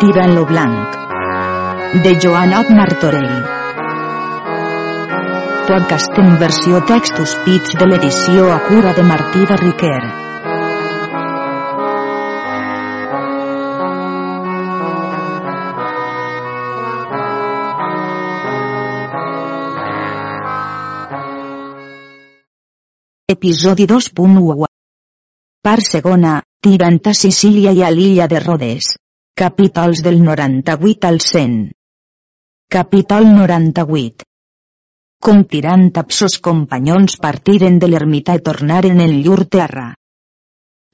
Tirant lo blanc. De Joanot Martorell. Podcast en versió textos pits de l'edició a cura de Martí de Riquer. Episodi 2.1 Part segona, tirant a Sicília i a l'illa de Rodes. Capítols del 98 al 100. Capítol 98. Com tirant amb sos companyons partiren de l'ermita i tornaren en llur terra.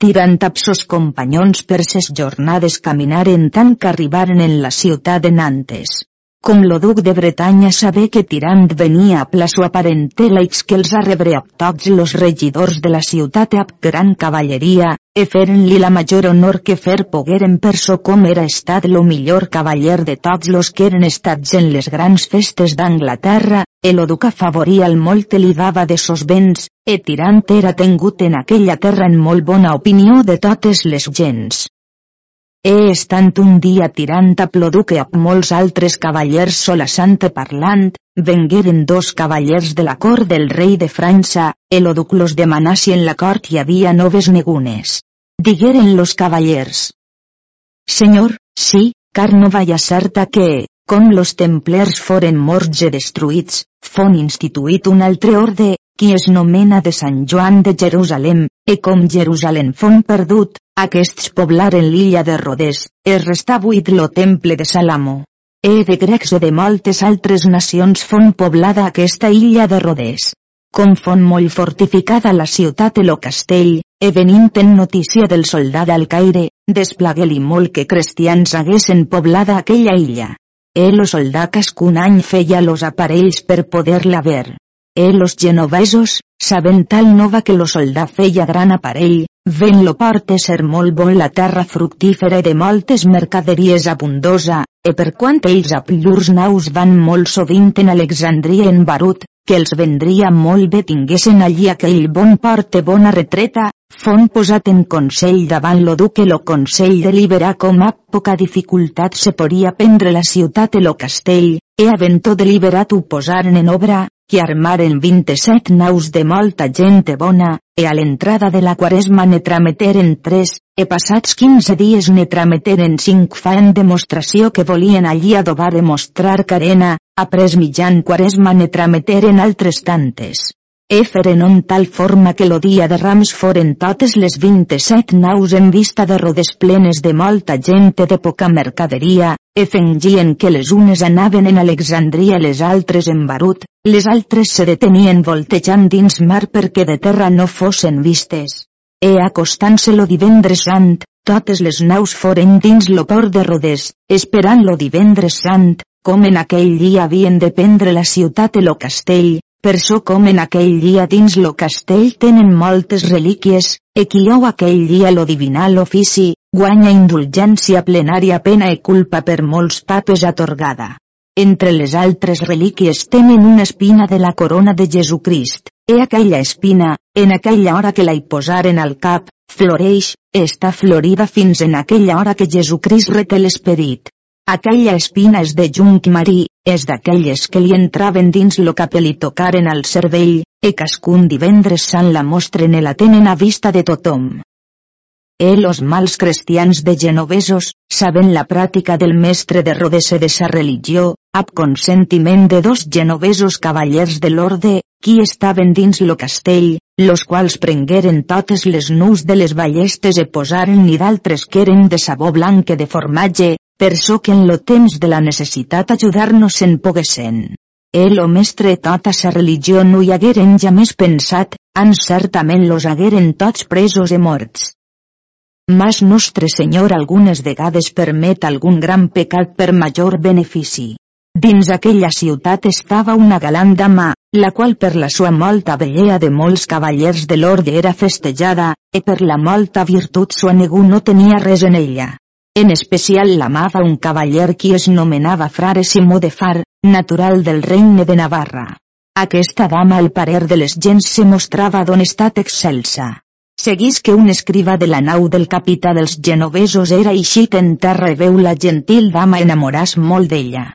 Tirant amb sos companyons per ses jornades caminaren tant que arribaren en la ciutat de Nantes. Com lo duc de Bretanya sabé que Tirant venia a pla sua parentela i que els a rebre a tots los regidors de la ciutat a gran cavalleria, e feren-li la major honor que fer pogueren per so com era estat lo millor cavaller de tots los que eren estats en les grans festes d'Anglaterra, e lo duc afavoria el molt li dava de sos béns, e Tirant era tengut en aquella terra en molt bona opinió de totes les gens. He estant un dia tirant a Ploduc amb molts altres cavallers solassant parlant, vengueren dos cavallers de la cort del rei de França, el oduc los demanà si en la cort hi havia noves negunes. Digueren los cavallers. Senyor, sí, car no vaya certa que, com los templers foren morts i destruïts, fon instituït un altre orde, qui es nomena de Sant Joan de Jerusalem, e com Jerusalem fon perdut, aquests poblaren l'illa de Rodes, es restà buit lo temple de Salamo. E de grecs o de moltes altres nacions fon poblada aquesta illa de Rodes. Com fon molt fortificada la ciutat e lo castell, e venint en notícia del soldat al Caire, desplagué-li molt que cristians haguessin poblada aquella illa. E lo soldat cascun any feia los aparells per poder-la ver. E los genovesos, sabent tal nova que lo soldat feia gran aparell, ven lo porte ser molt bo la terra fructífera de moltes mercaderies abundosa, e per quant ells a llurs naus van molt sovint en Alexandria en Barut, que els vendria molt bé tinguessin allí aquell bon port e bona retreta, fon posat en consell davant lo duque lo consell deliberà com a poca dificultat se podia prendre la ciutat e lo castell, e havent-ho deliberat ho posaren en obra, que armaren 27 naus de molta gent bona, e a l'entrada de la quaresma ne trameteren tres, e passats 15 dies ne trameteren cinc fan demostració que volien allí adobar e mostrar carena, après mitjan quaresma ne trameteren altres tantes. E feren on tal forma que lo dia de Rams foren totes les 27 naus en vista de rodes plenes de molta gent de poca mercaderia, e fengien que les unes anaven en Alexandria les altres en Barut, les altres se detenien voltejant dins mar perquè de terra no fossin vistes. E acostant-se lo divendres sant, totes les naus foren dins lo port de Rodes, esperant lo divendres sant, com en aquell dia havien de prendre la ciutat e lo castell, per so com en aquell dia dins lo castell tenen moltes relíquies, e qui ou aquell dia lo divinal ofici, guanya indulgència plenària pena i culpa per molts papes atorgada. Entre les altres relíquies tenen una espina de la corona de Jesucrist, e aquella espina, en aquella hora que la hi posaren al cap, floreix, està florida fins en aquella hora que Jesucrist reté l'esperit. Aquella espina és de junc marí, és d'aquelles que li entraven dins lo cap i li tocaren al cervell, e cascun divendres sant la mostren i la tenen a vista de tothom. E los mals cristians de genovesos, saben la pràctica del mestre de Rodese de sa religió, ab consentiment de dos genovesos cavallers de l'orde, qui estaven dins lo castell, los quals prengueren totes les nus de les ballestes e posaren ni d'altres que eren de sabó blanc de formatge, per so que en lo temps de la necessitat ajudar-nos en poguesen. El o mestre tota sa religió no hi hagueren ja més pensat, an certament los hagueren tots presos e morts. Mas nostre Senyor algunes vegades permet algun gran pecat per major benefici. Dins aquella ciutat estava una galant dama, la qual per la sua molta bellea de molts cavallers de l'orde era festejada, e per la molta virtut sua negu no tenia res en ella. En especial l'amava un cavaller qui es nomenava frare Simó de Far, natural del regne de Navarra. Aquesta dama al parer de les gens se mostrava d'un estat excelsa. Seguís que un escriba de la nau del capità dels genovesos era eixit en terra i veu la gentil dama enamoràs molt d'ella.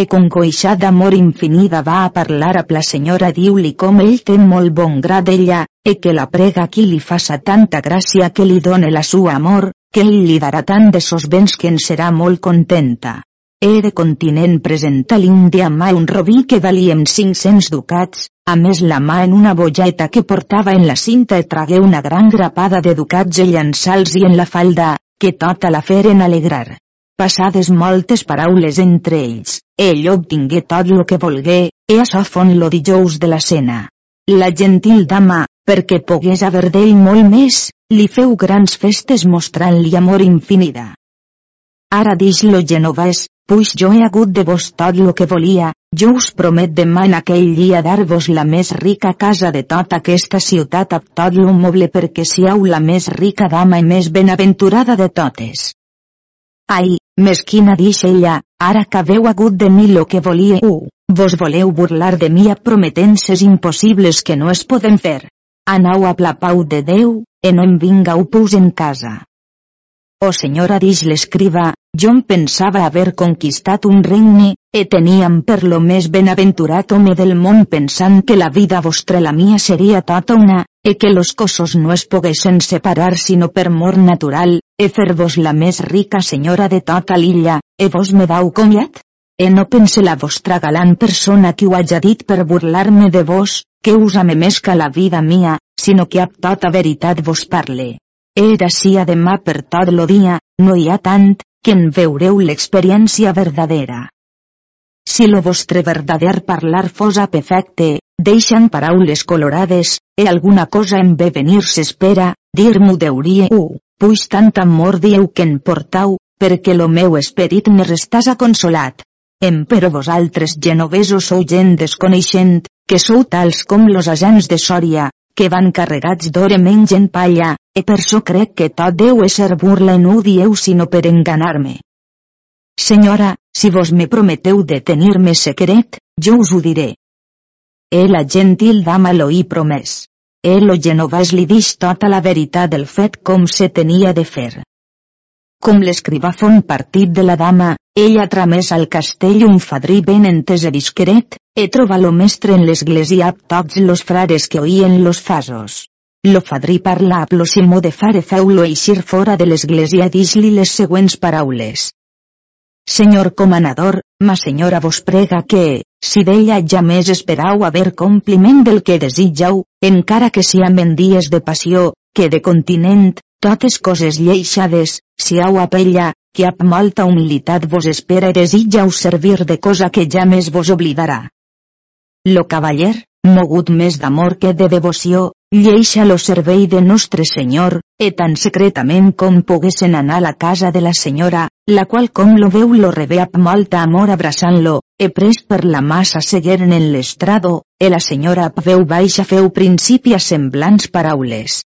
E con coixà d'amor infinida va a parlar a la senyora diu-li com ell té molt bon gra d'ella, e que la prega qui li faça tanta gràcia que li done la sua amor, que ell li darà tant de sos béns que en serà molt contenta. E de continent presenta l'Índia mà un robí que valien 500 ducats, a més la mà en una bolleta que portava en la cinta e tragué una gran grapada de ducats i llançals i en la falda, que tota la feren alegrar. Passades moltes paraules entre ells, ell obtingué tot lo que volgué, e açò fon lo dijous de la cena. La gentil dama, perquè pogués haver d'ell molt més, li feu grans festes mostrant-li amor infinida. Ara dix lo genovès, Puix jo he hagut de vos tot lo que volia, jo us promet demà en aquell dia dar-vos la més rica casa de tota aquesta ciutat amb tot lo moble perquè siau la més rica dama i més benaventurada de totes. Ai, mesquina dix ella, ara que haveu hagut de mi lo que volíeu, vos voleu burlar de mi a prometences impossibles que no es poden fer. Anau a la pau de Déu, e no em vingau pus en casa. Oh senyora dix l'escriva, jo em pensava haver conquistat un regne, e teníem per lo més benaventurat home del món pensant que la vida vostra la mia seria tota una, e que los cossos no es poguessin separar sinó per mort natural, e fer-vos la més rica senyora de tota l'illa, e vos me dau comiat? E no pense la vostra galant persona que ho haja dit per burlar-me de vos, que us ame més que la vida mia, sinó que ab tota veritat vos parle. Era si demà per tot lo dia, no hi ha tant, que en veureu l'experiència verdadera. Si lo vostre verdader parlar fos a perfecte, deixant paraules colorades, e alguna cosa en ve venir s'espera, dir-m'ho deuríeu, puix tant amor dieu que en portau, perquè lo meu esperit me restàs consolat. Em però vosaltres genovesos sou gent desconeixent, que sou tals com los agents de Sòria, que van carregats d'or e mengen palla, e per so crec que tot deu ésser burla i no ho dieu sinó per enganar-me. Senyora, si vos me prometeu de tenir-me secret, jo us ho diré. E la gentil dama lo hi promès. E lo genovès li dix tota la veritat del fet com se tenia de fer. Com l'escrivà fon partit de la dama, ella tramés al castell un fadrí ben entès i discret, e troba lo mestre en l'església amb tots los frares que oïen los fasos. Lo fadrí parla a lo Simó de fare feu-lo eixir fora de l'església dix-li les següents paraules. Senyor comanador, ma senyora vos prega que, si d'ella ja més esperau haver compliment del que desitjau, encara que sia en dies de passió, que de continent, totes coses lleixades, si au a pella, que amb molta humilitat vos espera i desitjau servir de cosa que ja més vos oblidarà. Lo cavaller, mogut més d'amor que de devoció, lleixa lo servei de Nostre Senyor, e tan secretament com poguessen anar a la casa de la senyora, la qual com lo veu lo rebé amb molta amor abraçant-lo, e pres per la massa segueren en l'estrado, e la senyora veu baixa feu principi a semblants paraules.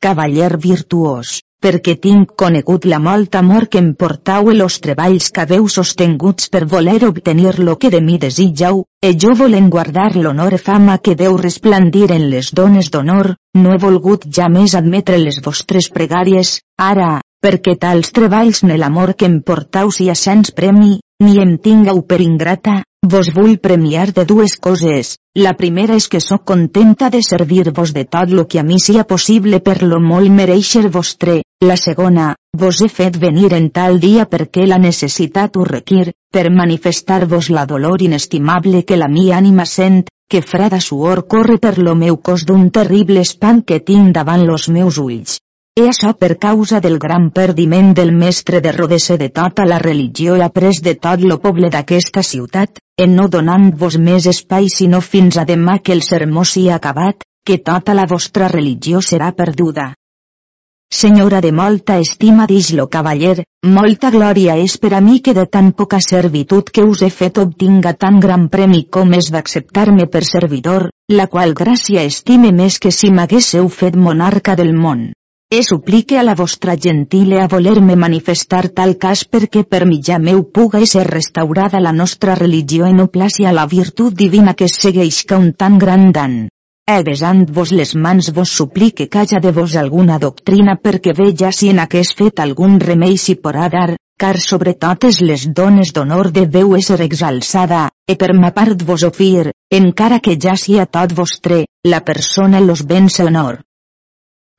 Cavaller virtuós, perquè tinc conegut la molt amor que em portau i los treballs que haveu sostinguts per voler obtenir lo que de mi desitjau, e jo volen guardar l'honor i fama que deu resplendir en les dones d'honor, no he volgut ja més admetre les vostres pregàries, ara, perquè tals treballs en l'amor que em portau sia sens premi, ni em tingau per ingrata, Vos vull premiar de dues coses, la primera és que sóc contenta de servir-vos de tot lo que a mi sia possible per lo molt mereixer vostre, la segona, vos he fet venir en tal dia perquè la necessitat ho requir, per manifestar-vos la dolor inestimable que la mi ànima sent, que freda suor corre per lo meu cos d'un terrible espant que tinc davant los meus ulls. E això per causa del gran perdiment del mestre de Rodese de tota la religió après de tot lo poble d'aquesta ciutat, en no donant-vos més espai sinó fins a demà que el sermó sia acabat, que tota la vostra religió serà perduda. Senyora de molta estima dix lo cavaller, molta glòria és per a mi que de tan poca servitud que us he fet obtinga tan gran premi com és d'acceptar-me per servidor, la qual gràcia estime més que si m'haguésseu fet monarca del món. E suplique a la vostra gentile a voler-me manifestar tal cas perquè per mitjà meu puga ser restaurada la nostra religió en no placi a la virtut divina que segueix que un tan gran dan. e besant-vos les mans vos suplique calla de vos alguna doctrina perquè veja si en aquest fet algun remei s'hi porà dar, car sobre totes les dones d'honor deveu ésser exalçada, e per ma part vos ofir, encara que ja sia tot vostre, la persona los béns honor.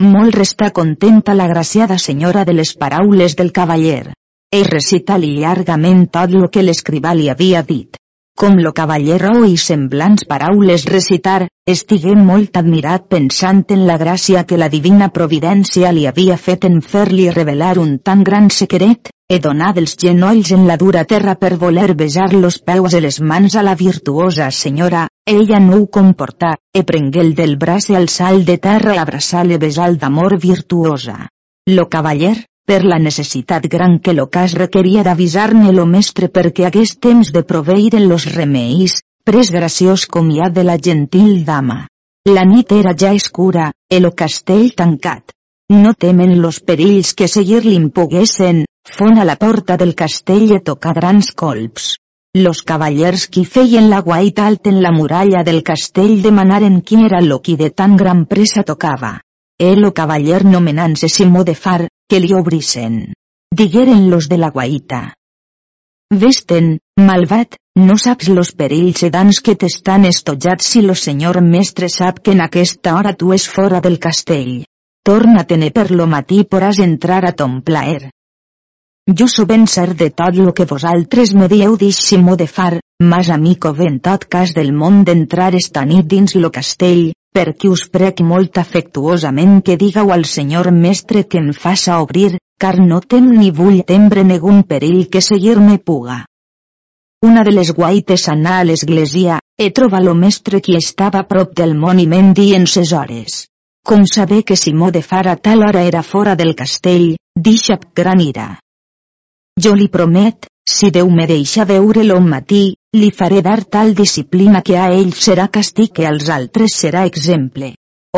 Molt resta contenta la graciada senyora de les paraules del cavaller. E recita-li llargament tot lo que l'escrivà li havia dit com lo cavallero i semblants paraules recitar, estigué molt admirat pensant en la gràcia que la divina providència li havia fet en fer-li revelar un tan gran secret, e donar dels genolls en la dura terra per voler besar los peus i les mans a la virtuosa senyora, ella no ho comportà, e prengué del braç al salt de terra i abraçar-le besal d'amor virtuosa. Lo cavaller, per la necessitat gran que l'ocàs requeria d'avisar-ne lo mestre perquè hagués temps de proveir los remeis, pres graciós comiat de la gentil dama. La nit era ja escura, el castell tancat. No temen los perills que seguir-li'n poguessen, fon a la porta del castell i tocar grans colps. Los cavallers qui feien la guaita alt en la muralla del castell demanaren qui era lo qui de tan gran pressa tocava. El o cavaller nomenant-se Simó de Far, que li obrissen. Digueren los de la guaita. Vesten, malvat, no saps los perills sedans que t'estan estollats si lo senyor mestre sap que en aquesta hora tu és fora del castell. Torna-te'n per lo matí poràs entrar a ton plaer. Jo so ben cert de tot lo que vosaltres me dieu dix Simó de Far, mas a mi cove en tot cas del món d'entrar esta nit dins lo castell, per qui us prec molt afectuosament que digau al senyor mestre que em faça obrir, car no tem ni vull tembre negun perill que seguir-me puga. Una de les guaites anà a l'església, e troba lo mestre qui estava prop del moniment dient ses hores. Com saber que Simó de Far a tal hora era fora del castell, deixa gran ira. Jo li promet, si Déu me deixa veure-lo un matí, li faré dar tal disciplina que a ell serà castig que als altres serà exemple.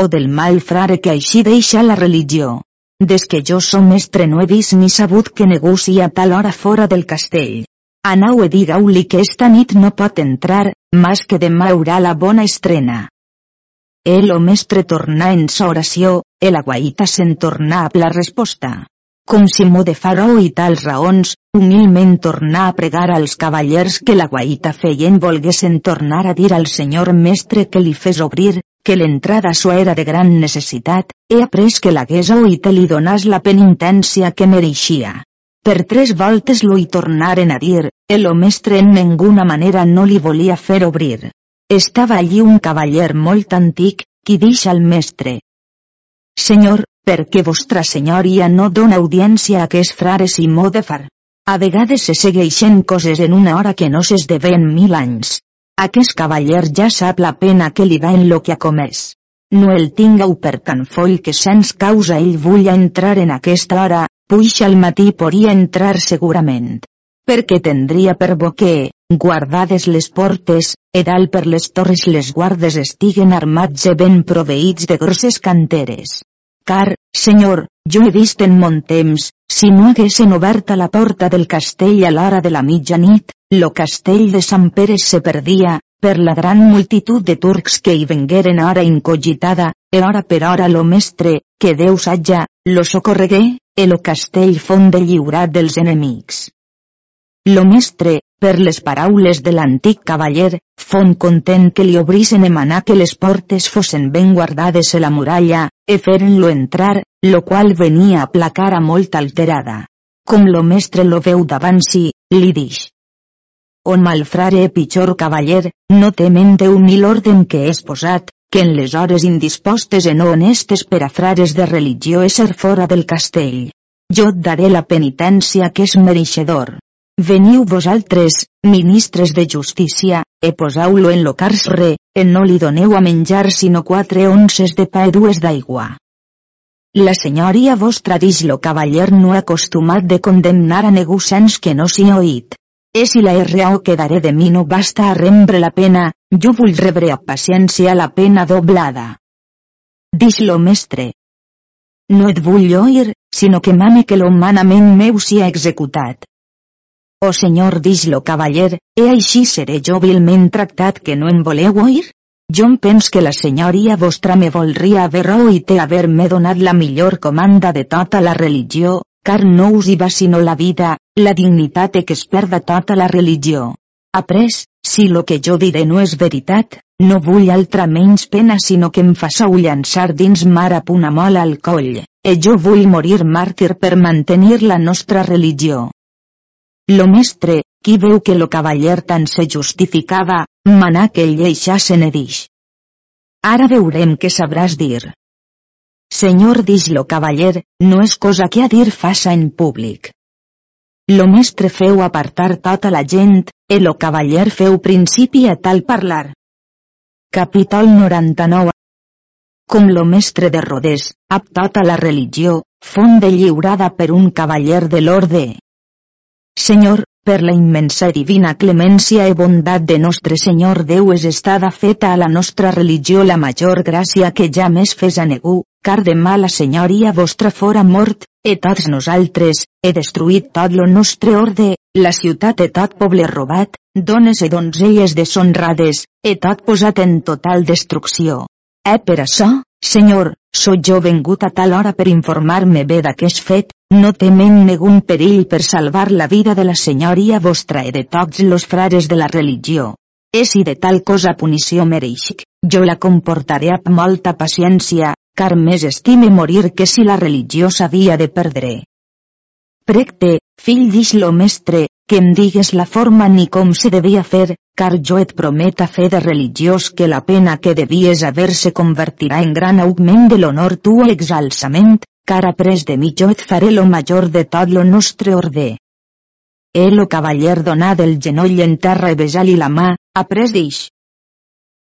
O del mal frare que així deixa la religió. Des que jo som mestre no he vist ni sabut que negoci a tal hora fora del castell. Anau e digau-li que esta nit no pot entrar, mas que demà haurà la bona estrena. El o mestre tornà en sa oració, el aguaita se'n tornà a la resposta com Simó de Faró i tals raons, humilment tornar a pregar als cavallers que la guaita feien volguessin tornar a dir al senyor mestre que li fes obrir, que l'entrada sua era de gran necessitat, he après que l'hagués oït li donàs la penitència que mereixia. Per tres voltes lo hi tornaren a dir, el mestre en ninguna manera no li volia fer obrir. Estava allí un cavaller molt antic, qui dix al mestre. Senyor, perquè vostra senyoria no dona audiència a aquest frare Simó de Far. A vegades se segueixen coses en una hora que no s'esdeven mil anys. Aquest cavaller ja sap la pena que li da en lo que ha comès. No el tingueu per tan foll que sens causa ell vull entrar en aquesta hora, puix al matí podria entrar segurament. Perquè tendria per bo que, guardades les portes, e dalt per les torres les guardes estiguen armats e ben proveïts de grosses canteres car, senyor, jo he vist en mon temps, si no haguessin oberta la porta del castell a l'hora de la mitjanit, lo castell de Sant Pere se perdia, per la gran multitud de turcs que hi vengueren hora incogitada, e hora per hora lo mestre, que Déu satja, lo socorregué, e lo castell fon de lliurat dels enemics. Lo mestre, per les paraules de l'antic cavaller, fon content que li obrisen emanar que les portes fossin ben guardades a la muralla, e feren-lo entrar, lo qual venia a placar a molt alterada. Com lo mestre lo veu davant si, li dix. On malfrare pitjor cavaller, no temen Déu ni l'orden que és posat, que en les hores indispostes e no honestes per a frares de religió és ser fora del castell. Jo et daré la penitència que és mereixedor. Veniu vosaltres, ministres de justícia, e posau-lo en lo carsre, e no li doneu a menjar sinó quatre onces de pa i dues d'aigua. La senyoria vostra dix lo cavaller no acostumat de condemnar a negociants que no s'hi oït. E si la RAO que daré de mi no basta a rembre la pena, jo vull rebre a paciència la pena doblada. Dix lo mestre. No et vull oir, sinó que mane que lo manament meu sia executat. O senyor dix lo cavaller, e així seré jo vilment tractat que no em voleu oir? Jo em pens que la senyoria vostra me voldria haver raó i haver-me donat la millor comanda de tota la religió, car no us hi va sinó la vida, la dignitat e que es perda tota la religió. Après, si lo que jo diré no és veritat, no vull altra menys pena sinó que em façau llançar dins mar a punt mola al coll, e jo vull morir màrtir per mantenir la nostra religió. Lo mestre, qui veu que lo cavaller tant se justificava, manà que se ne dix. Ara veurem què sabràs dir. Senyor dix lo cavaller, no és cosa que a dir faça en públic. Lo mestre feu apartar tota la gent, e lo cavaller feu principi a tal parlar. Capítol 99 Com lo mestre de Rodés, ap tota la religió, font de lliurada per un cavaller de l'orde. Senyor, per la immensa divina clemència i bondat de nostre Senyor Déu és estada feta a la nostra religió la major gràcia que ja més fes a negu, car demà la senyoria vostra fora mort, e tots nosaltres, he destruït tot lo nostre orde, la ciutat e tot poble robat, dones e donzelles deshonrades, e tot posat en total destrucció. Eh per això, Senyor, sóc jo vengut a tal hora per informar-me bé d'aquest fet, no temem negun perill per salvar la vida de la senyoria vostra i de tots los frares de la religió. E si de tal cosa punició mereixc, jo la comportaré amb molta paciència, car més estime morir que si la religió s'havia de perdre. Precte, fill d'ix lo mestre, que em digues la forma ni com se devia fer, car jo et promet a fe de religiós que la pena que devies haver-se convertirà en gran augment de l'honor tu exalçament, car après de mi jo et faré lo major de tot lo nostre orde. El o cavaller donà del genoll en terra i besar-li la mà, après d'ix.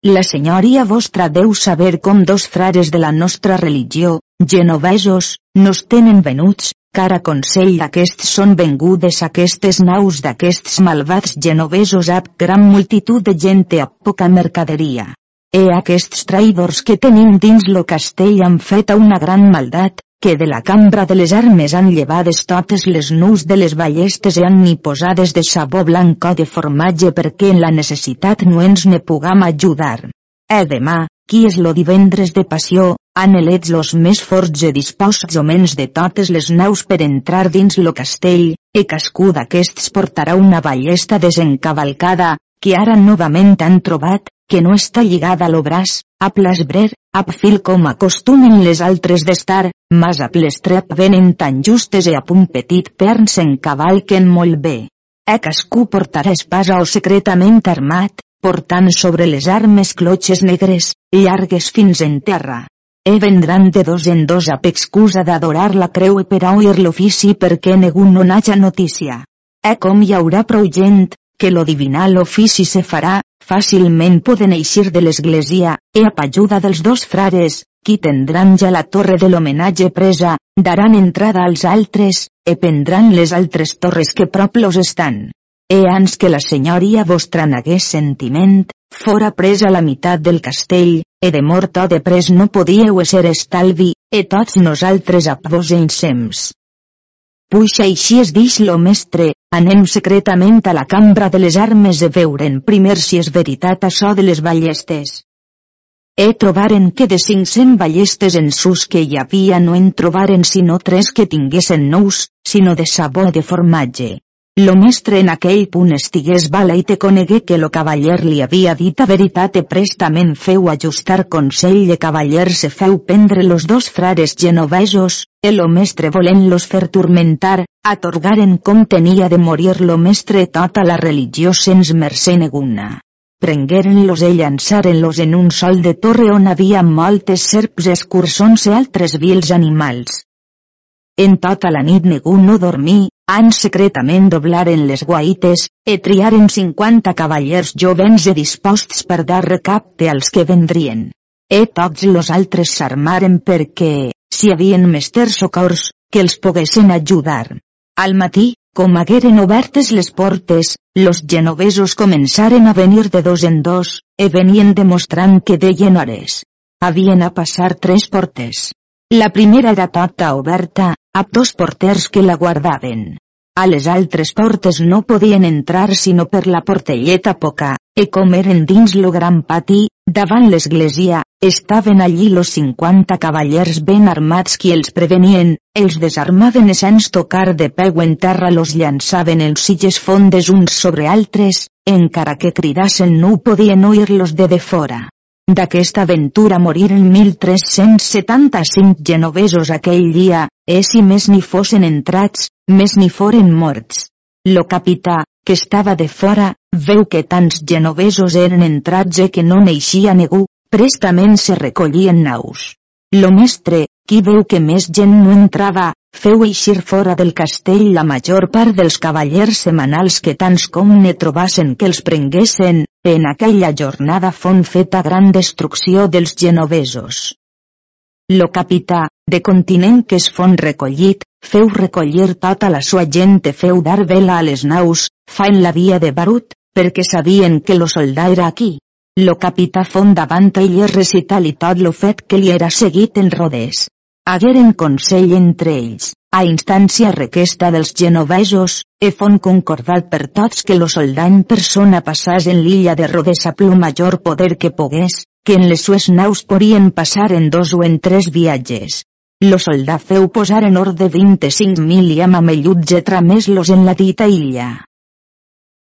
La senyoria vostra deu saber com dos frares de la nostra religió, genovesos, nos tenen venuts, car a consell d'aquests són vengudes aquestes naus d'aquests malvats genovesos ab gran multitud de gent a poca mercaderia. E aquests traïdors que tenim dins lo castell han fet una gran maldat, que de la cambra de les armes han llevades totes les nus de les ballestes i han ni posades de sabó blanc o de formatge perquè en la necessitat no ens ne pugam ajudar. E demà, qui és lo divendres de passió, han elets los més forts i disposts homens de totes les naus per entrar dins lo castell, e cascú d'aquests portarà una ballesta desencavalcada, que ara novament han trobat, que no està lligada a lo braç, a plasbrer, a fil com acostumen les altres d'estar, mas a plestrep venen tan justes i a punt petit pern se'n cavalquen molt bé. E cascú portarà espasa o secretament armat, portant sobre les armes clotxes negres, llargues fins en terra. E vendran de dos en dos a excusa d'adorar la creu e per a oir l'ofici perquè ningú no n'haja notícia. E com hi haurà prou gent, que lo divinal ofici se farà, fàcilment poden eixir de l'església, e a ajuda dels dos frares, qui tendran ja la torre de l'homenatge presa, daran entrada als altres, e prendran les altres torres que prop los estan. E ans que la senyoria vostra n'hagués sentiment, fora presa la meitat del castell, e de mort o de pres no podíeu ser estalvi, e tots nosaltres a vos ensems. Puixa així es dix lo mestre, anem secretament a la cambra de les armes de veuren primer si és veritat això de les ballestes. E trobaren que de 500 ballestes en sus que hi havia no en trobaren sinó tres que tinguessin nous, sinó de sabó de formatge. Lo mestre en aquell punt estigués bala i conegué que lo cavaller li havia dit a veritat e prestament feu ajustar consell de cavaller se feu prendre los dos frares genovesos, e lo mestre volent-los fer turmentar, atorgaren com tenia de morir lo mestre tota la religió sens mercè neguna. Prengueren-los e llançaren-los en un sol de torre on havia moltes serps escursons i altres vils animals. En tota la nit ningú no dormí, han secretament doblaren les guaites, e triaren 50 cavallers jovens e disposts per dar recapte als que vendrien. E tots los altres s'armaren perquè, si havien mester socors, que els poguessin ajudar. Al matí, com hagueren obertes les portes, los genovesos començaren a venir de dos en dos, e venien demostrant que deien hores. Havien a passar tres portes. La primera era tota oberta, amb dos porters que la guardaven. A les altres portes no podien entrar sinó per la portelleta poca, e com eren dins lo gran pati, Davant l'església, estaven allí los cinquanta cavallers ben armats qui els prevenien, els desarmaven i sense tocar de peu en terra los llançaven els silles fondes uns sobre altres, encara que cridassen no podien oir-los de de fora. D'aquesta aventura moriren 1375 genovesos aquell dia, e si més ni fossin entrats, més ni foren morts. Lo capità, que estava de fora, veu que tants genovesos eren entrats e que no neixia ningú, prestament se recollien naus. Lo mestre, qui veu que més gent no entrava, feu eixir fora del castell la major part dels cavallers semanals que tants com ne trobassen que els prenguessin, en aquella jornada fon feta gran destrucció dels genovesos. Lo capità, de continent que es fon recollit, feu recollir tota la sua gent e feu dar vela a les naus, en la via de Barut, perquè sabien que lo soldà era aquí. Lo capità fon davant ell recital i tot lo fet que li era seguit en rodés hagueren consell entre ells, a instància requesta dels genovesos, e fon concordat per tots que lo soldà en persona passàs en l'illa de Rodes a plo major poder que pogués, que en les sues naus podien passar en dos o en tres viatges. Lo soldà feu posar en ordre 25.000 i amb amelluts e tramés-los en la dita illa.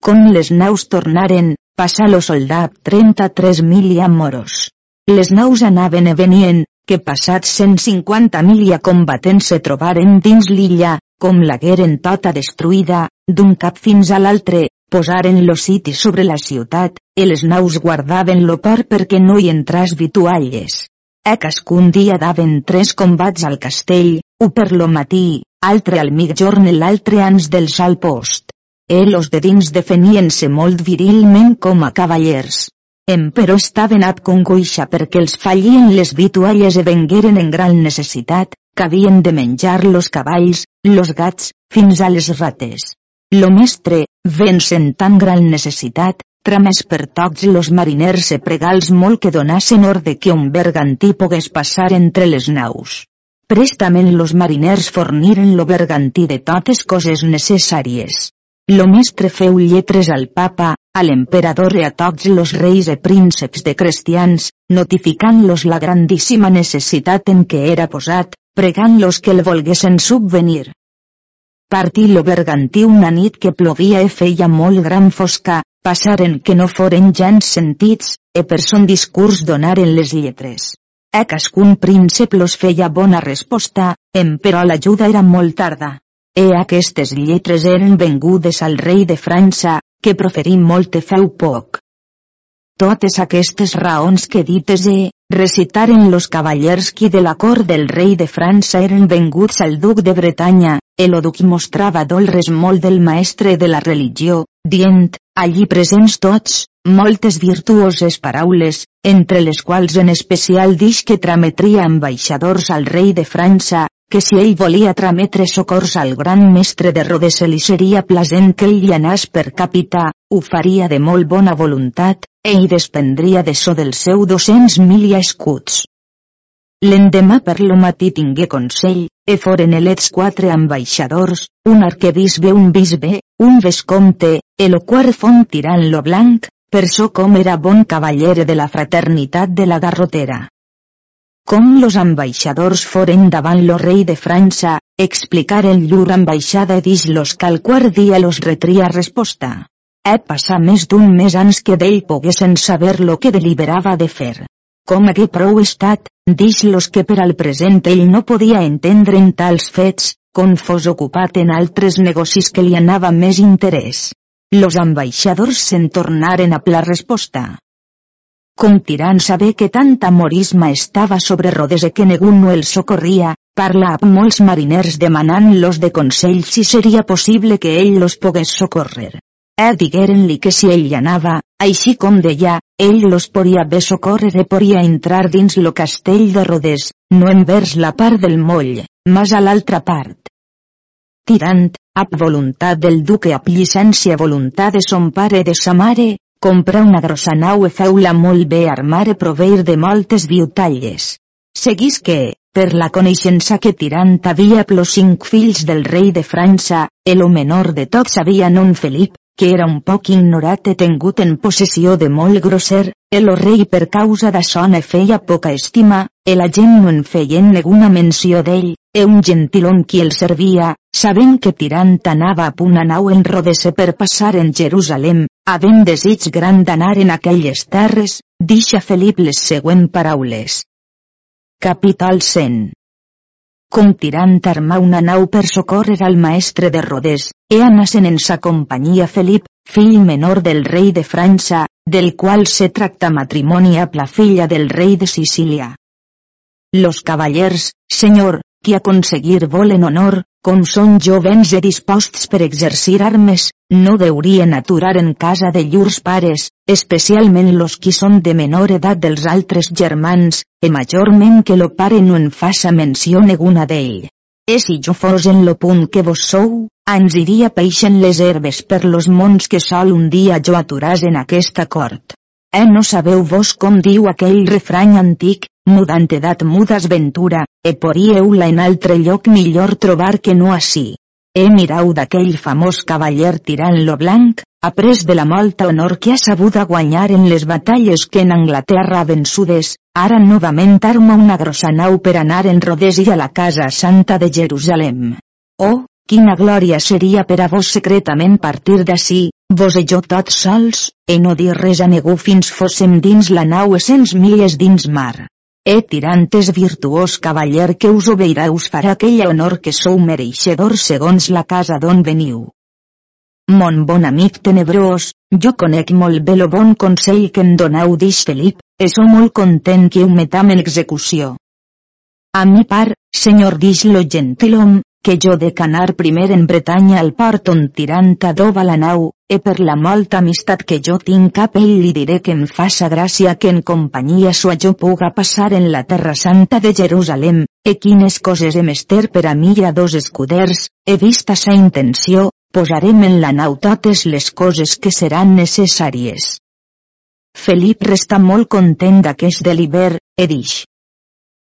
Com les naus tornaren, passà lo soldà 33.000 i moros. Les naus anaven e venien, que passats 150 milia combatents se trobaren dins l'illa, com l'hagueren tota destruïda, d'un cap fins a l'altre, posaren lo siti sobre la ciutat, i les naus guardaven lo port perquè no hi entràs vitualles. E cascun dia daven tres combats al castell, u per lo matí, altre al migjorn i l'altre ans del sal post. E los de dins defenien-se molt virilment com a cavallers. Emperò estaven ab congoixa perquè els fallien les vitualles e vengueren en gran necessitat, que havien de menjar los cavalls, los gats, fins a les rates. Lo mestre, vencen tan gran necessitat, tramès per tots los mariners e pregals molt que donassen ordre que un bergantí pogués passar entre les naus. Prestament los mariners forniren lo bergantí de totes coses necessàries. Lo mestre feu lletres al papa, a l'emperador i a tots los reis e prínceps de cristians, notificant-los la grandíssima necessitat en què era posat, pregant-los que el volguessin subvenir. Partí lo bergantí una nit que plovia e feia molt gran fosca, passaren que no foren gens sentits, e per son discurs donaren les lletres. E cascun príncep los feia bona resposta, em però l'ajuda era molt tarda. E aquestes lletres eren vengudes al rei de França, que proferí molt e feu poc. Totes aquestes raons que dites he, recitaren los cavallers qui de la cort del rei de França eren venguts al duc de Bretanya, el duc mostrava dolres molt del maestre de la religió, dient, allí presents tots, moltes virtuoses paraules, entre les quals en especial dix que trametria ambaixadors al rei de França, que si ell volia trametre socors al gran mestre de Rodes li seria plasent que ell hi anàs per capità, ho faria de molt bona voluntat, e hi despendria de so del seu 200.000 escuts. L'endemà per lo matí tingué consell, e foren elets quatre ambaixadors, un arquebisbe un bisbe, un vescomte, el quart font tirant lo blanc, per so com era bon cavaller de la fraternitat de la garrotera. Com los ambaixadors foren davant lo rei de França, explicaren llur ambaixada dix los cal quart dia los retria resposta. He passar més d'un mes ans que d'ell poguessen saber lo que deliberava de fer. Com hagué prou estat, dix los que per al present ell no podia entendre en tals fets, com fos ocupat en altres negocis que li anava més interès. Los ambaixadors se'n tornaren a pla resposta tirant saber que tanta morisma estava sobre rodes e que ningú no el socorria, parla amb molts mariners demanant-los de consell si seria possible que ell los pogués socórrer. E digueren-li que si ell anava, així com deia, ell los podia bé socórrer e podia entrar dins lo castell de Rodes, no envers la part del moll, mas a l'altra part. Tirant, ab voluntat del duque ab llicència voluntat de son pare de sa mare, compra una grossa nau e feu-la molt bé armar e proveir de moltes viutalles. Seguís que, per la coneixença que Tirant havia plos cinc fills del rei de França, el menor de tots havia non Felip, que era un poc ignorat e tengut en possessió de molt grosser, el rei per causa d'açò ne feia poca estima, e la gent no en feien neguna menció d'ell, e un gentilon qui el servia, sabent que tirant anava a punt a nau en rodese per passar en Jerusalem, havent desig gran d'anar en aquelles terres, dixa Felip les següent paraules. Capital 100 com tirant armar una nau per socórrer al maestre de Rodés, e anasen en sa companyia Felip, fill menor del rei de França, del qual se tracta matrimoni a la filla del rei de Sicília. Los cavallers, senyor, qui aconseguir volen honor, com són jovens i disposts per exercir armes, no deurien aturar en casa de llurs pares, especialment los qui són de menor edat dels altres germans, e majorment que lo pare no en faça menció neguna d'ell. E si jo fos en lo punt que vos sou, ans iria peixen les herbes per los mons que sol un dia jo aturàs en aquesta cort. Eh no sabeu vos com diu aquell refrany antic, mudant edat mudas ventura, e poríeu-la en altre lloc millor trobar que no així. E mirau d'aquell famós cavaller tirant lo blanc, après de la molta honor que ha sabut guanyar en les batalles que en Anglaterra vençudes, ara novament arma una grossa nau per anar en Rodés i a la casa santa de Jerusalem. Oh, quina glòria seria per a vos secretament partir d'ací, vos e jo tots sols, e no dir res a ningú fins fóssem dins la nau e cents milles dins mar. E tirantes virtuós cavaller que us obeirà us farà aquell honor que sou mereixedor segons la casa d'on veniu. Mon bon amic tenebrós, jo conec molt bé lo bon consell que em donau dix Felip, e sou molt content que ho metam en execució. A mi par, senyor dix lo gentilom, que jo de canar primer en Bretanya al port on tirant adoba la nau, e per la molta amistat que jo tinc cap ell li diré que em faça gràcia que en companyia sua jo puga passar en la terra santa de Jerusalem, e quines coses he mester per a mi i a dos escuders, he vista sa intenció, posarem en la nau totes les coses que seran necessàries. Felip resta molt content d'aquest deliber, e dix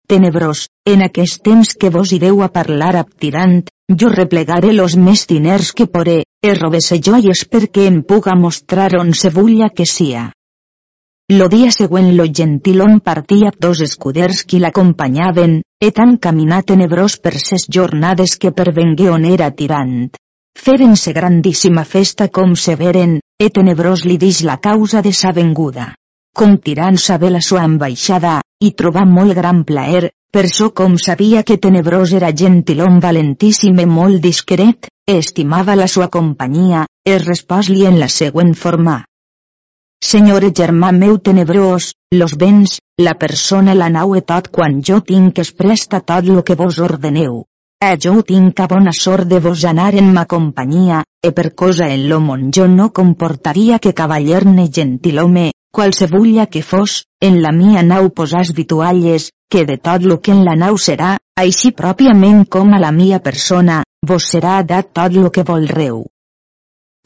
tenebrós, en aquest temps que vos ireu a parlar tirant, jo replegaré los més diners que poré, e robese joies perquè em puga mostrar on se vulla que sia. Lo dia següent lo gentilon partia dos escuders qui l'acompanyaven, e tan caminar tenebrós per ses jornades que pervengué on era tirant. Feren-se grandíssima festa com se veren, e tenebrós li dix la causa de sa venguda. Com tirant saber la sua ambaixada, i trobà molt gran plaer, per so com sabia que Tenebrós era gentilom valentíssim i molt discret, estimava la sua companyia, es respòs-li en la següent forma. Senyor germà meu tenebrós, los béns, la persona la nau e tot quan jo tinc es presta tot lo que vos ordeneu. E jo tinc a bona sort de vos anar en ma companyia, e per cosa en lo món jo no comportaria que cavaller ne gentilome, qualsevulla que fos, en la mia nau posàs vitualles, que de tot lo que en la nau serà, així pròpiament com a la mia persona, vos serà dat tot lo que volreu.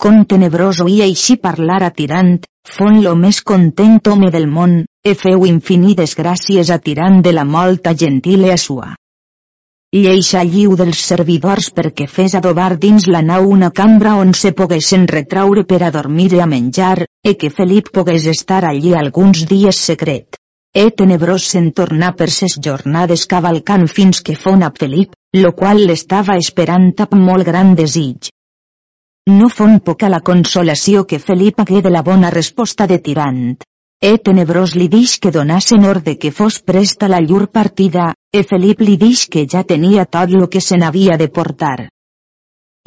Com tenebrós oí així parlar a Tirant, fon lo més content home del món, e feu infinides gràcies a Tirant de la molta gentile a sua eixa lliu dels servidors perquè fes adobar dins la nau una cambra on se poguessin retraure per a dormir i a menjar, e que Felip pogués estar allí alguns dies secret. E tenebrós se'n tornar per ses jornades cavalcant fins que fon a Felip, lo qual l'estava esperant amb molt gran desig. No fon poca la consolació que Felip hagué de la bona resposta de Tirant. E tenebrós li dix que donassen orde que fos presta la llur partida, e Felip li dix que ja tenia tot lo que se n'havia de portar.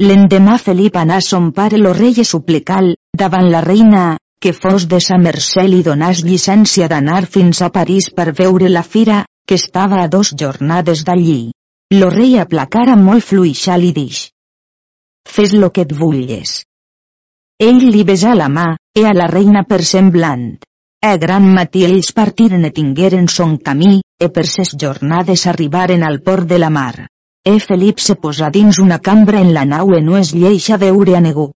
L'endemà Felip anà a son pare lo rei suplical, davant la reina, que fos de sa mercè li donàs llicència d'anar fins a París per veure la fira, que estava a dos jornades d'allí. Lo rei aplacara molt fluixal i dix. Fes lo que et vulgues. Ell li besà la mà, e a la reina per semblant. E gran matí ells partiren e tingueren son camí, e per ses jornades arribaren al port de la mar. E Felip se posa dins una cambra en la nau e no es lleixa veure a ningú.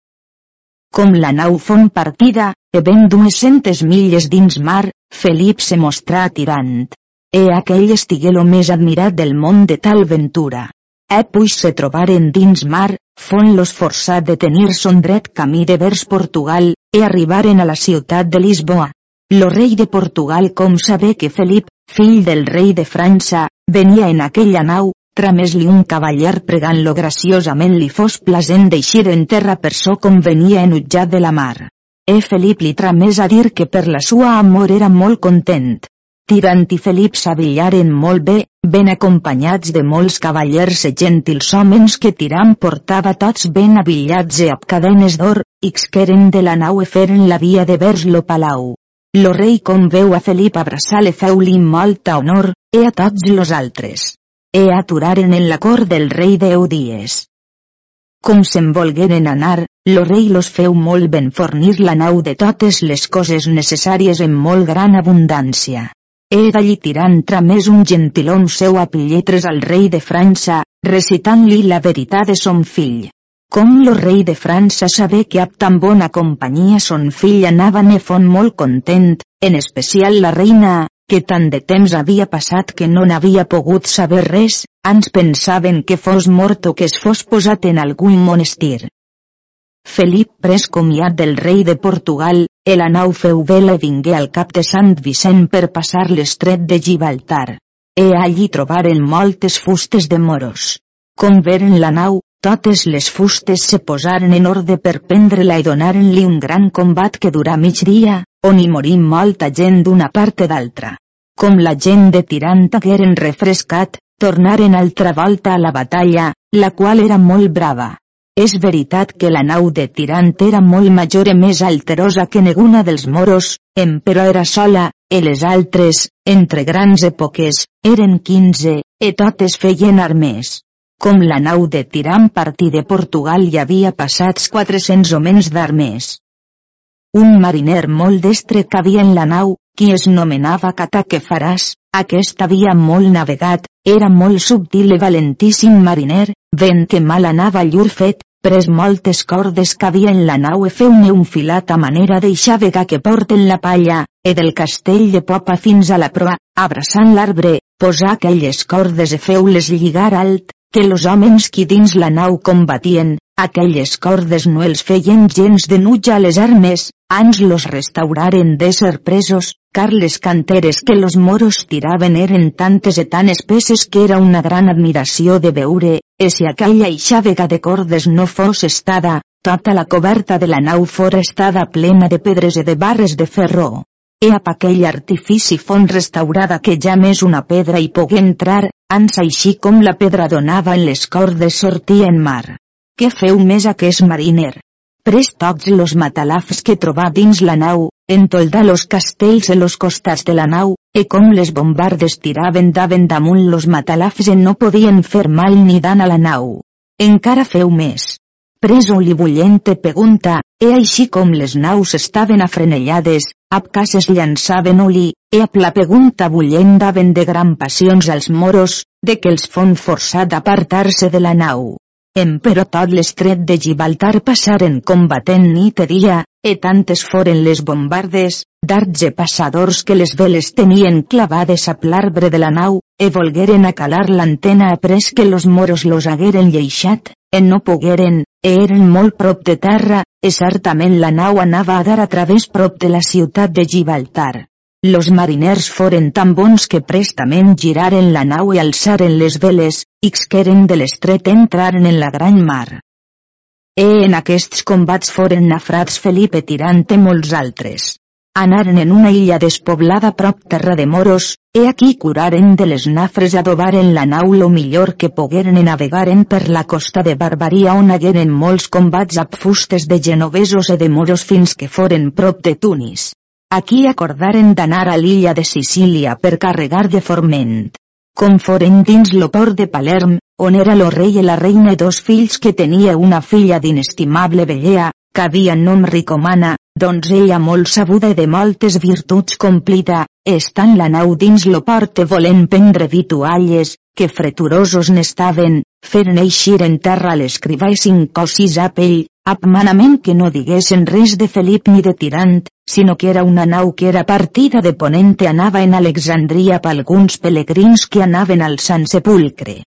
Com la nau fon partida, e ben dues milles dins mar, Felip se mostrà tirant. E aquell estigué lo més admirat del món de tal ventura. E puix se trobaren dins mar, fon-los forçat de tenir son dret camí de vers Portugal, e arribaren a la ciutat de Lisboa. Lo rei de Portugal com saber que Felip, fill del rei de França, venia en aquella nau, tramés-li un cavaller pregant-lo graciosament li fos plasent d'eixir en terra per so com venia enutjat de la mar. E Felip li tramés a dir que per la sua amor era molt content. Tirant i Felip s'avillaren molt bé, ben acompanyats de molts cavallers e gentils homes que Tiram portava tots ben avillats e amb cadenes d'or, xqueren de la nau e feren la via de vers lo palau. Lo rei com veu a Felip abraçar le feu-li molta honor, e a tots los altres e aturaren en la cor del rei deu dies. Com se'n volgueren anar, lo rei los feu molt ben fornir la nau de totes les coses necessàries en molt gran abundància. E d'allí tirant tramés un gentilom seu a pilletres al rei de França, recitant-li la veritat de son fill. Com lo rei de França saber que ab tan bona companyia son fill anava ne fon molt content, en especial la reina, que tant de temps havia passat que no n'havia pogut saber res, ans pensaven que fos mort o que es fos posat en algun monestir. Felip pres comiat del rei de Portugal, el nau feu vela vingué al cap de Sant Vicent per passar l'estret de Gibraltar. E allí trobaren moltes fustes de moros. Com veren la nau, totes les fustes se posaren en ordre per prendre-la i donaren-li un gran combat que durà mig dia, on hi morí molta gent d'una part d'altra. Com la gent de Tirant hagueren refrescat, tornaren altra volta a la batalla, la qual era molt brava. És veritat que la nau de Tirant era molt major i més alterosa que ninguna dels moros, em però era sola, i les altres, entre grans èpoques, eren quinze, i totes feien armes. Com la nau de Tirant partí de Portugal hi havia passats 400 homens d'armes. Un mariner molt destre que havia en la nau, qui es nomenava Cata que faràs, aquest havia molt navegat, era molt subtil i valentíssim mariner, ven que mal anava llur fet, pres moltes cordes que havia en la nau e feu-ne un filat a manera d'eixàvega que porten la palla, e del castell de popa fins a la proa, abraçant l'arbre, posar aquelles cordes e feu-les lligar alt, que los homes qui dins la nau combatien, aquelles cordes no els feien gens de nuja a les armes, ans los restauraren d'ésser presos, car les canteres que los moros tiraven eren tantes i tan espesses que era una gran admiració de veure, e si aquella eixàvega de cordes no fos estada, tota la coberta de la nau fora estada plena de pedres i de barres de ferro. E ap aquell artifici font restaurada que ja més una pedra hi pogué entrar, ans així com la pedra donava en les cordes sortia en mar. Què feu més aquest mariner? Pres tots los matalafs que trobà dins la nau, entoldà los castells en los costats de la nau, e com les bombardes tiraven daven damunt los matalafs en no podien fer mal ni dan a la nau. Encara feu més pres oli bullente pregunta, e així com les naus estaven afrenellades, ab cases llançaven oli, e ab la pregunta bullent daven de gran passions als moros, de que els fon forçat d'apartar-se de la nau. Emperò tot l'estret de Gibraltar passaren combatent nit i dia, e tantes foren les bombardes, darts e passadors que les veles tenien clavades a l'arbre de la nau, e volgueren acalar l'antena après que los moros los hagueren lleixat, e no pogueren, e eren molt prop de terra, e certament la nau anava a dar a través prop de la ciutat de Gibraltar. Los mariners foren tan bons que prestament giraren la nau i alçaren les veles, i xqueren de l'estret entraren en la gran mar. E en aquests combats foren nafrats Felipe Tirante molts altres. Anaren en una illa despoblada prop terra de moros, e aquí curaren de les nafres adobaren la nau lo millor que pogueren i navegaren per la costa de Barbaria on hagueren molts combats amb fustes de genovesos e de moros fins que foren prop de Tunis. Aquí acordaren d'anar a l'illa de Sicília per carregar de forment. Com foren dins lo port de Palerm, on era lo rei i la reina i dos fills que tenia una filla d'inestimable bellea, que havia nom Ricomana, donzella molt sabuda i de moltes virtuts complida, estant la nau dins lo port volent prendre vitualles, que freturosos n'estaven, feren eixir en terra l'escrivà i cinc cosis a pell, manament que no diguessin res de Felip ni de Tirant, sinó que era una nau que era partida de Ponente anava en Alexandria per alguns pelegrins que anaven al Sant Sepulcre.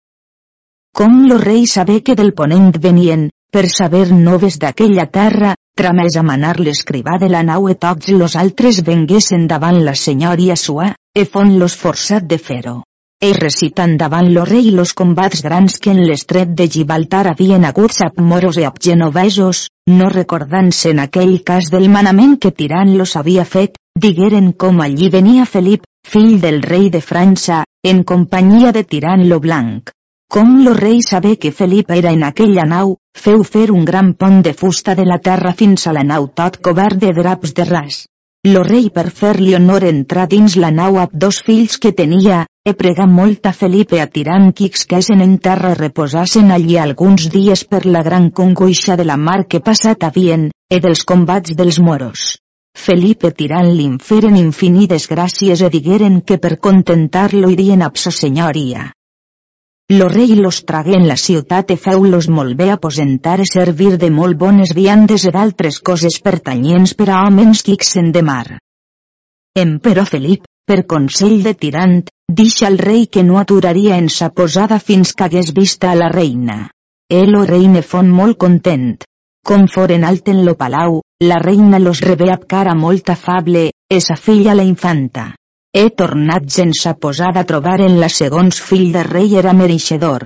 Com lo rei sabé que del Ponent venien, per saber noves d'aquella terra, tramés a manar l'escrivà de la nau e tots los altres venguessin davant la senyoria sua, e fon los forçat de fer-ho. E recitant davant lo rei los combats grans que en l'estret de Gibraltar havien hagut amb moros e amb genovesos, no recordant-se en aquell cas del manament que Tirant los havia fet, digueren com allí venia Felip, fill del rei de França, en companyia de Tirant lo Blanc. Com lo rei sabé que Felip era en aquella nau, feu fer un gran pont de fusta de la terra fins a la nau tot cobert de draps de ras. Lo rei per fer-li honor entrar dins la nau amb dos fills que tenia, e pregà molt a Felipe a tirant que excesen en terra reposassen allí alguns dies per la gran congoixa de la mar que passat havien, e dels combats dels moros. Felipe tirant l'inferen infinides gràcies e digueren que per contentar-lo irien a sa senyoria. Lo rei los tragué en la ciutat e feu-los molt bé aposentar e servir de molt bones viandes e d'altres coses pertanyents per a homes quixen de mar. Emperò Felip, per consell de tirant, deixa al rei que no aturaria en sa posada fins que hagués vista a la reina. El o reine fon molt content. Com foren alt en lo palau, la reina los rebé cara molt afable, e sa filla la infanta. He tornat sense posar a trobar en la segons fill de rei era mereixedor.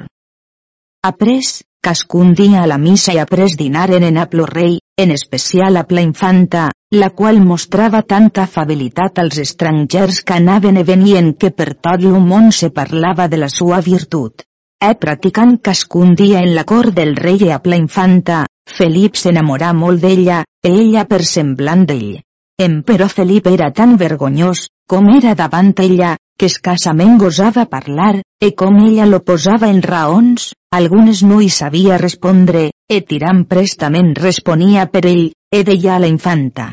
Après, cascun dia a la missa i après dinaren en aplo rei, en especial a la infanta, la qual mostrava tanta afabilitat als estrangers que anaven i venien que per tot el món se parlava de la sua virtut. E practicant cascun dia en la cort del rei i a la infanta, Felip s'enamorà molt d'ella, ella per semblant d'ell. Emperò Felip era tan vergonyós, com era davant ella, que escassament gosava parlar, e com ella lo posava en raons, algunes no hi sabia respondre, e tirant prestament responia per ell, e deia a la infanta.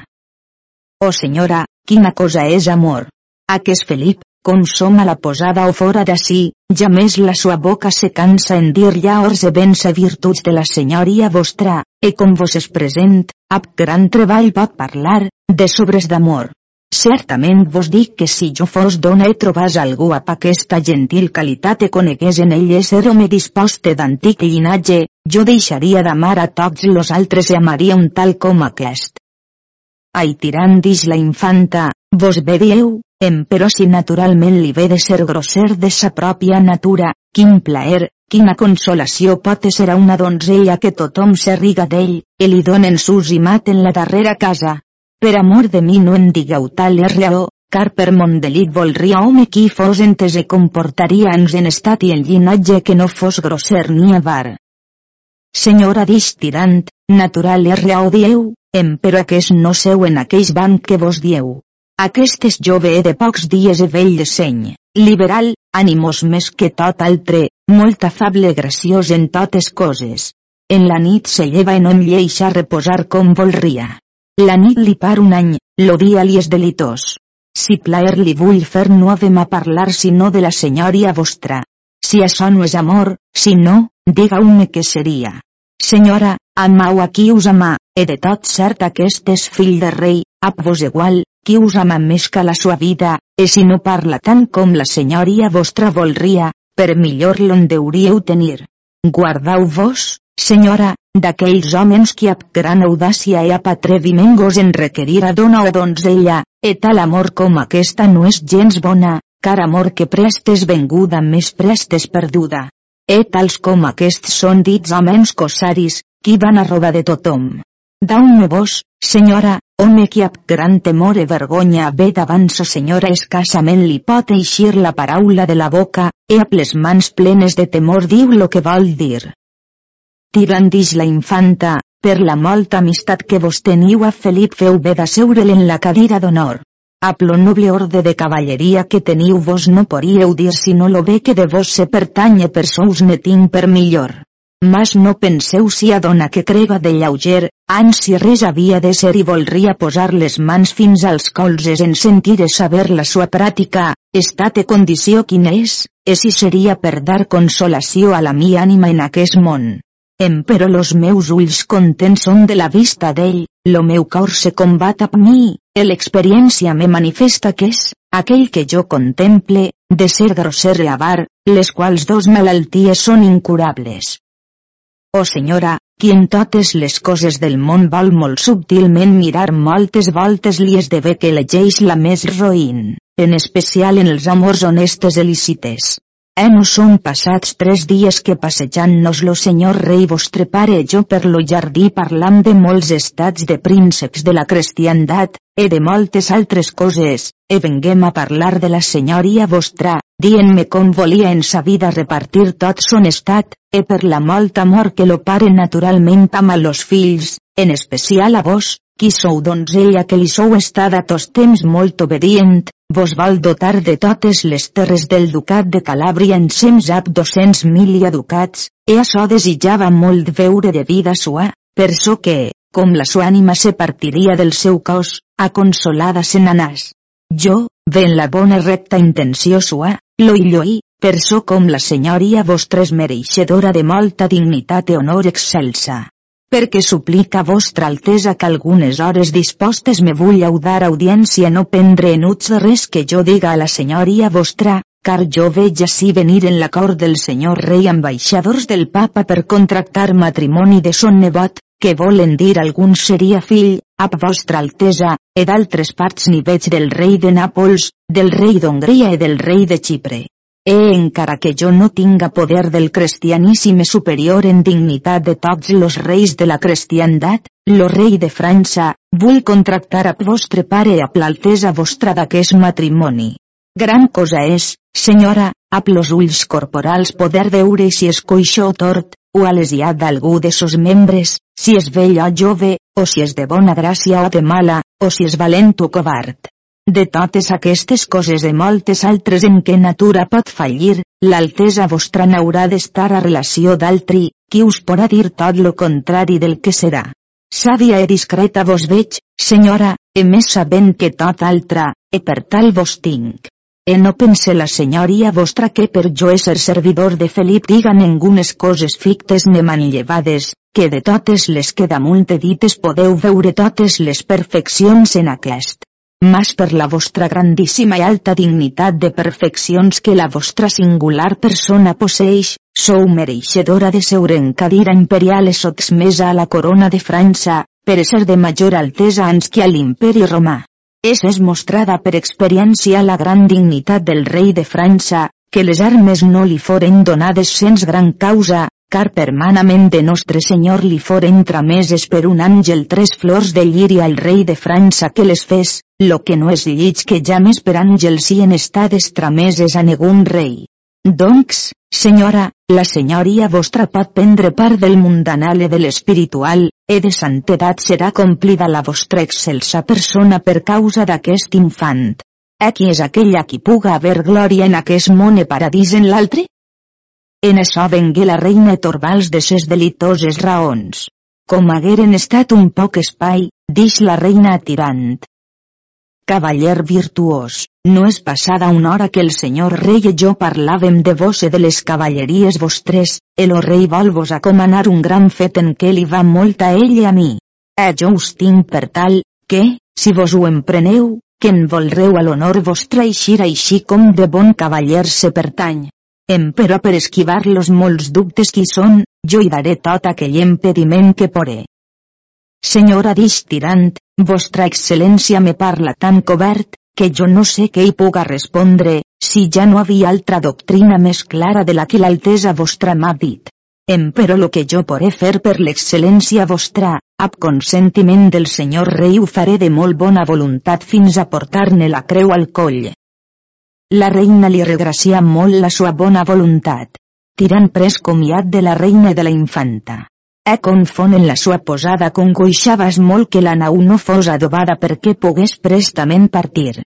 Oh senyora, quina cosa és amor? Aquest Felip, com som a la posada o fora d'ací, ja més la sua boca se cansa en dir llaors e béns a virtuts de la senyoria vostra, e com vos es present, ab gran treball pot parlar, de sobres d'amor. Certament vos dic que si jo fos dona e trobàs algú amb aquesta gentil qualitat e conegués en ell ésser home disposte d'antic llinatge, jo deixaria d'amar a tots los altres i amaria un tal com aquest. Ai tirant dix la infanta, vos bé dieu, em però si naturalment li ve de ser grosser de sa pròpia natura, quin plaer, quina consolació pot ser a una donzella que tothom s'arriga d'ell, i li donen sus i mat en la darrera casa, per amor de mi no em digueu tal és raó, car per mon delit volria home qui fos entes e comportaria-nos en estat i el llinatge que no fos grosser ni avar. Senyora dix tirant, natural és raó dieu, em però aquest no seu en aqueix banc que vos dieu. Aquest és jove de pocs dies e vell de seny, liberal, animós més que tot altre, molt afable graciós en totes coses. En la nit se lleva i no em lleixa reposar com volria. La nit li par un any, lo dia li és delitós. Si plaer li vull fer no havem a parlar sinó de la senyoria vostra. Si això no és amor, si no, diga-me què seria. Senyora, amau a qui us ama, e de tot cert aquest és fill de rei, ap vos igual, qui us ama més que la sua vida, e si no parla tant com la senyoria vostra volria, per millor l'on deuríeu tenir. Guardau-vos, senyora, d'aquells homes que amb gran audàcia i amb atreviment gosen requerir a dona o donzella, e tal amor com aquesta no és gens bona, car amor que prestes venguda més prestes perduda. E tals com aquests són dits homes cosaris, qui van a robar de tothom. Dau-me vos, senyora, home que amb gran temor e vergonya ve davant sa senyora escassament li pot eixir la paraula de la boca, e amb les mans plenes de temor diu lo que vol dir. Tirant dix la infanta, per la molta amistat que vos teniu a Felip feu bé d'asseure'l en la cadira d'honor. A lo noble orde de cavalleria que teniu vos no podíeu dir si no lo bé que de vos se pertanye per sous ne tinc per millor. Mas no penseu si a dona que crega de lleuger, si res havia de ser i volria posar les mans fins als colzes en sentir e saber la sua pràtica, estat e condició quina és, e si seria per dar consolació a la mi ànima en aquest món. Em però los meus ulls contents són de la vista d'ell, lo meu cor se combat amb mi, e l'experiència me manifesta que és, aquell que jo contemple, de ser grosser i avar, les quals dos malalties són incurables. Oh senyora, qui en totes les coses del món vol molt subtilment mirar moltes voltes li esdevé que elegeix la més roïn, en especial en els amors honestes i lícites. Eh no són passats tres dies que passejant-nos lo senyor rei vostre pare i jo per lo jardí parlam de molts estats de prínceps de la cristiandat, e de moltes altres coses, e venguem a parlar de la senyoria vostra, dient-me com volia en sa vida repartir tot son estat, e per la molta amor que lo pare naturalment ama los fills, en especial a vos, qui sou donzella que li sou estada tos temps molt obedient, vos vol dotar de totes les terres del ducat de Calàbria en sems ap 200 mil ducats, e açò desitjava molt veure de vida sua, per so que, com la sua ànima se partiria del seu cos, a se n'anàs. Jo, ven la bona recta intenció sua, lo illoi, per so com la senyoria vostra és mereixedora de molta dignitat i honor excelsa. Perquè suplica vostra altesa que algunes hores dispostes me vull dar audiència no prendre enuts de res que jo diga a la senyoria vostra, car jo veig així venir en la cort del senyor rei ambaixadors del papa per contractar matrimoni de son nebot, que volen dir algun seria fill, a vostra altesa, e d'altres parts ni veig del rei de Nàpols, del rei d'Hongria i del rei de Xipre. E encara que jo no tinga poder del cristianíssime superior en dignitat de tots los reis de la cristiandat, lo rei de França, vull contractar a vostre pare a plaltesa vostra d'aquest matrimoni. Gran cosa és, senyora, a los ulls corporals poder veure si és coixó o tort, o alesiat d'algú de sos membres, si és vell o jove, o si és de bona gràcia o de mala, o si és valent o covard. De totes aquestes coses i moltes altres en què natura pot fallir, l'altesa vostra n'haurà d'estar a relació d'altri, qui us podrà dir tot lo contrari del que serà. Sàvia i discreta vos veig, senyora, e més sabent que tot altra, e per tal vos tinc. E no pense la senyoria vostra que per jo ser servidor de Felip diga ningunes coses fictes ne manllevades, que de totes les que damunt dites podeu veure totes les perfeccions en aquest mas per la vostra grandíssima i alta dignitat de perfeccions que la vostra singular persona posseix, sou mereixedora de seure en cadira imperial e sotsmesa a la corona de França, per ser de major altesa ans que a l'imperi romà. És és mostrada per experiència la gran dignitat del rei de França, que les armes no li foren donades sens gran causa, car permanament de Nostre Senyor li foren trameses per un àngel tres flors de lliri al rei de França que les fes, lo que no és llig que ja més per àngels hi en estades trameses a negun rei. Doncs, senyora, la senyoria vostra pot prendre part del mundanal i de l'espiritual, e de santedat serà complida la vostra excelsa persona per causa d'aquest infant. Aquí és aquella qui puga haver glòria en aquest món e paradís en l'altre? En això vengué la reina Torbals de ses delitoses raons. Com hagueren estat un poc espai, dix la reina atirant. Cavaller virtuós, no és passada una hora que el senyor rei i jo parlàvem de vos i de les cavalleries vostres, el rei vol vos acomanar un gran fet en què li va molt a ell i a mi. Eh jo us tinc per tal, que, si vos ho empreneu, que en volreu a l'honor vostre eixir així com de bon cavaller se pertany. Empero per esquivar los molts dubtes qui són, jo hi daré tot aquell impediment que poré. Senyora dix tirant, vostra excel·lència me parla tan cobert, que jo no sé què hi puga respondre, si ja no havia altra doctrina més clara de la que l'altesa vostra m'ha dit. Empero lo que jo poré fer per l'excel·lència vostra, ab consentiment del senyor rei ho faré de molt bona voluntat fins a portar-ne la creu al coll. La reina li regracia molt la sua bona voluntat. Tirant pres comiat de la reina de la infanta. E confon en la sua posada congoixaves molt que la nau no fos adobada perquè pogués prestament partir.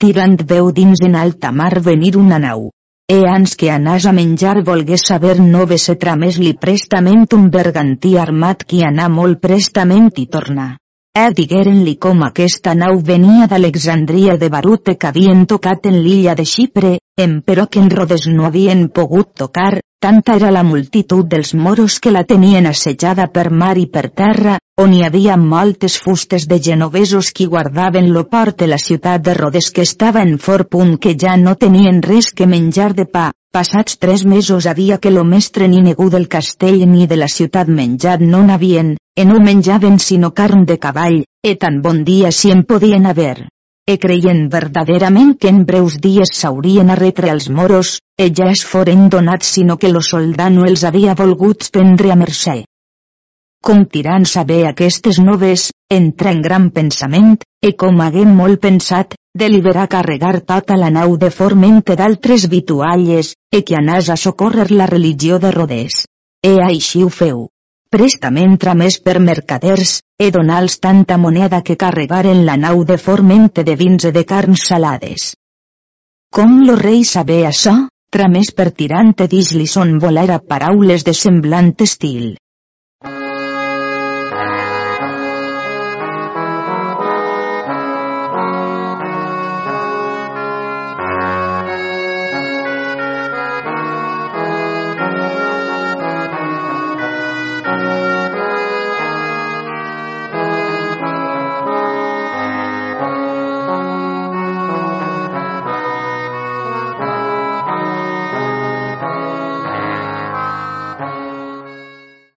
Tirant veu dins en alta mar venir una nau. E ans que anàs a menjar volgués saber no ve se tramés li prestament un bergantí armat qui anà molt prestament i torna. E digueren-li com aquesta nau venia d'Alexandria de Barute que havien tocat en l'illa de Xipre, però que en Rodes no havien pogut tocar, tanta era la multitud dels moros que la tenien assetjada per mar i per terra, on hi havia moltes fustes de genovesos qui guardaven lo port de la ciutat de Rodes que estava en fort punt que ja no tenien res que menjar de pa, Passats tres mesos havia que lo mestre ni ningú del castell ni de la ciutat menjat no n'havien, e no menjaven sinó carn de cavall, e tan bon dia si en podien haver. E creien verdaderament que en breus dies s'haurien a retre als moros, e ja es foren donats sinó que lo soldat no els havia volgut prendre a mercè. Com tirant saber aquestes noves, entra en gran pensament, e com haguem molt pensat, deliberar carregar tota la nau de formente d'altres vitualles, e que anàs a socórrer la religió de Rodés. E així ho feu. Prestament tramés per mercaders, e donals tanta moneda que carregaren la nau de formente de vins e de carns salades. Com lo rei saber això, tramés per tirante dis li son volar a paraules de semblant estil.